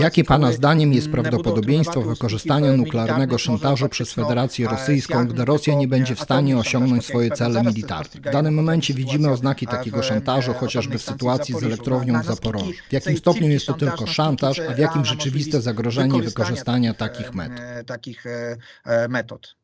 Jakie Pana zdaniem jest prawdopodobieństwo wykorzystania nuklearnego szantażu przez Federację Rosyjską, gdy Rosja nie będzie w stanie osiągnąć swoje cele militarne? W danym momencie widzimy oznaki takiego szantażu, chociażby w sytuacji z elektrownią w Zaporożu. W jakim stopniu jest to tylko szantaż, a w jakim rzeczywiste zagrożenie wykorzystania takich metod?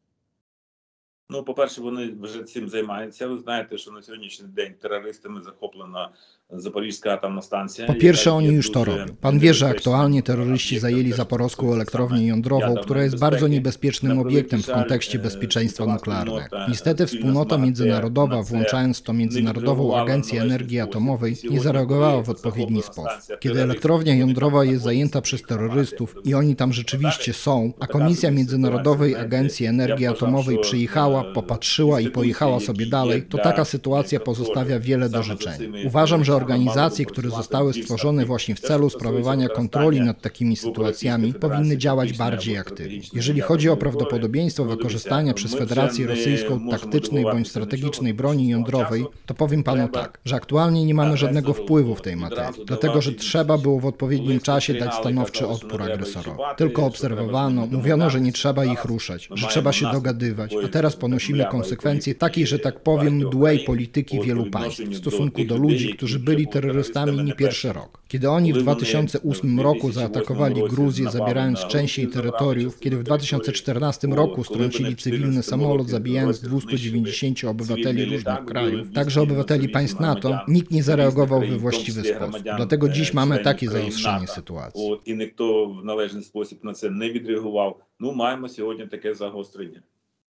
Ну, по-перше, вони вже цим займаються. Ви знаєте, що на сьогоднішній день терористами захоплена Запорізька атомna станcja. Po pierwsze, яка oni є już to дуже robią. Pan wie, że небезпечним aktualnie terroryści об'єктом, zajęli теж zaporowską стосується elektrownię саме jądrową, ядерної która jest bardzo безпеки. niebezpiecznym Na obiektem w preveliky żal, kontekście e, bezpieczeństwa światowa nuklearnego. wspólnota, Niestety wspólna wspólnota zmartwia międzynarodowa, na це włączając to Międzynarodową відреагувала Agencję належним Energii спосіб. Atomowej, nie Сьогодні, zareagowała коли w odpowiedni захоплена sposób. станція Kiedy терористів, elektrownia вони jądrowa там jest знаходяться zajęta і przez відкривати terrorystów будуть. i oni tam rzeczywiście są, a Komisja Międzynarodowej Agencji Energii Atomowej przyjechała, popatrzyła i pojechała sobie dalej, to taka sytuacja pozostawia wiele do życzenia. Uważam, że organizacje, które zostały stworzone właśnie w celu sprawowania kontroli nad takimi sytuacjami, powinny działać bardziej aktywnie. Jeżeli chodzi o prawdopodobieństwo wykorzystania przez Federację Rosyjską taktycznej bądź strategicznej broni jądrowej, to powiem panu tak, że aktualnie nie mamy żadnego wpływu w tej materii, dlatego że trzeba było w odpowiednim czasie dać stanowczy odpór agresorowi. Tylko obserwowano, mówiono, że nie trzeba ich ruszać, że trzeba się dogadywać, a teraz ponosimy konsekwencje takiej, że tak powiem, mdłej polityki wielu państw w stosunku do ludzi, którzy byli terrorystami nie pierwszy rok. Kiedy oni w 2008 roku zaatakowali Gruzję, zabierając część jej terytoriów, kiedy w 2014 roku strącili cywilny samolot, zabijając 290 obywateli różnych krajów, także obywateli państw NATO, nikt nie zareagował we właściwy sposób. Dlatego dziś mamy takie zaostrzenie sytuacji. От, і ніхто в належний спосіб на це не відреагував. Ну, маємо сьогодні таке загострення.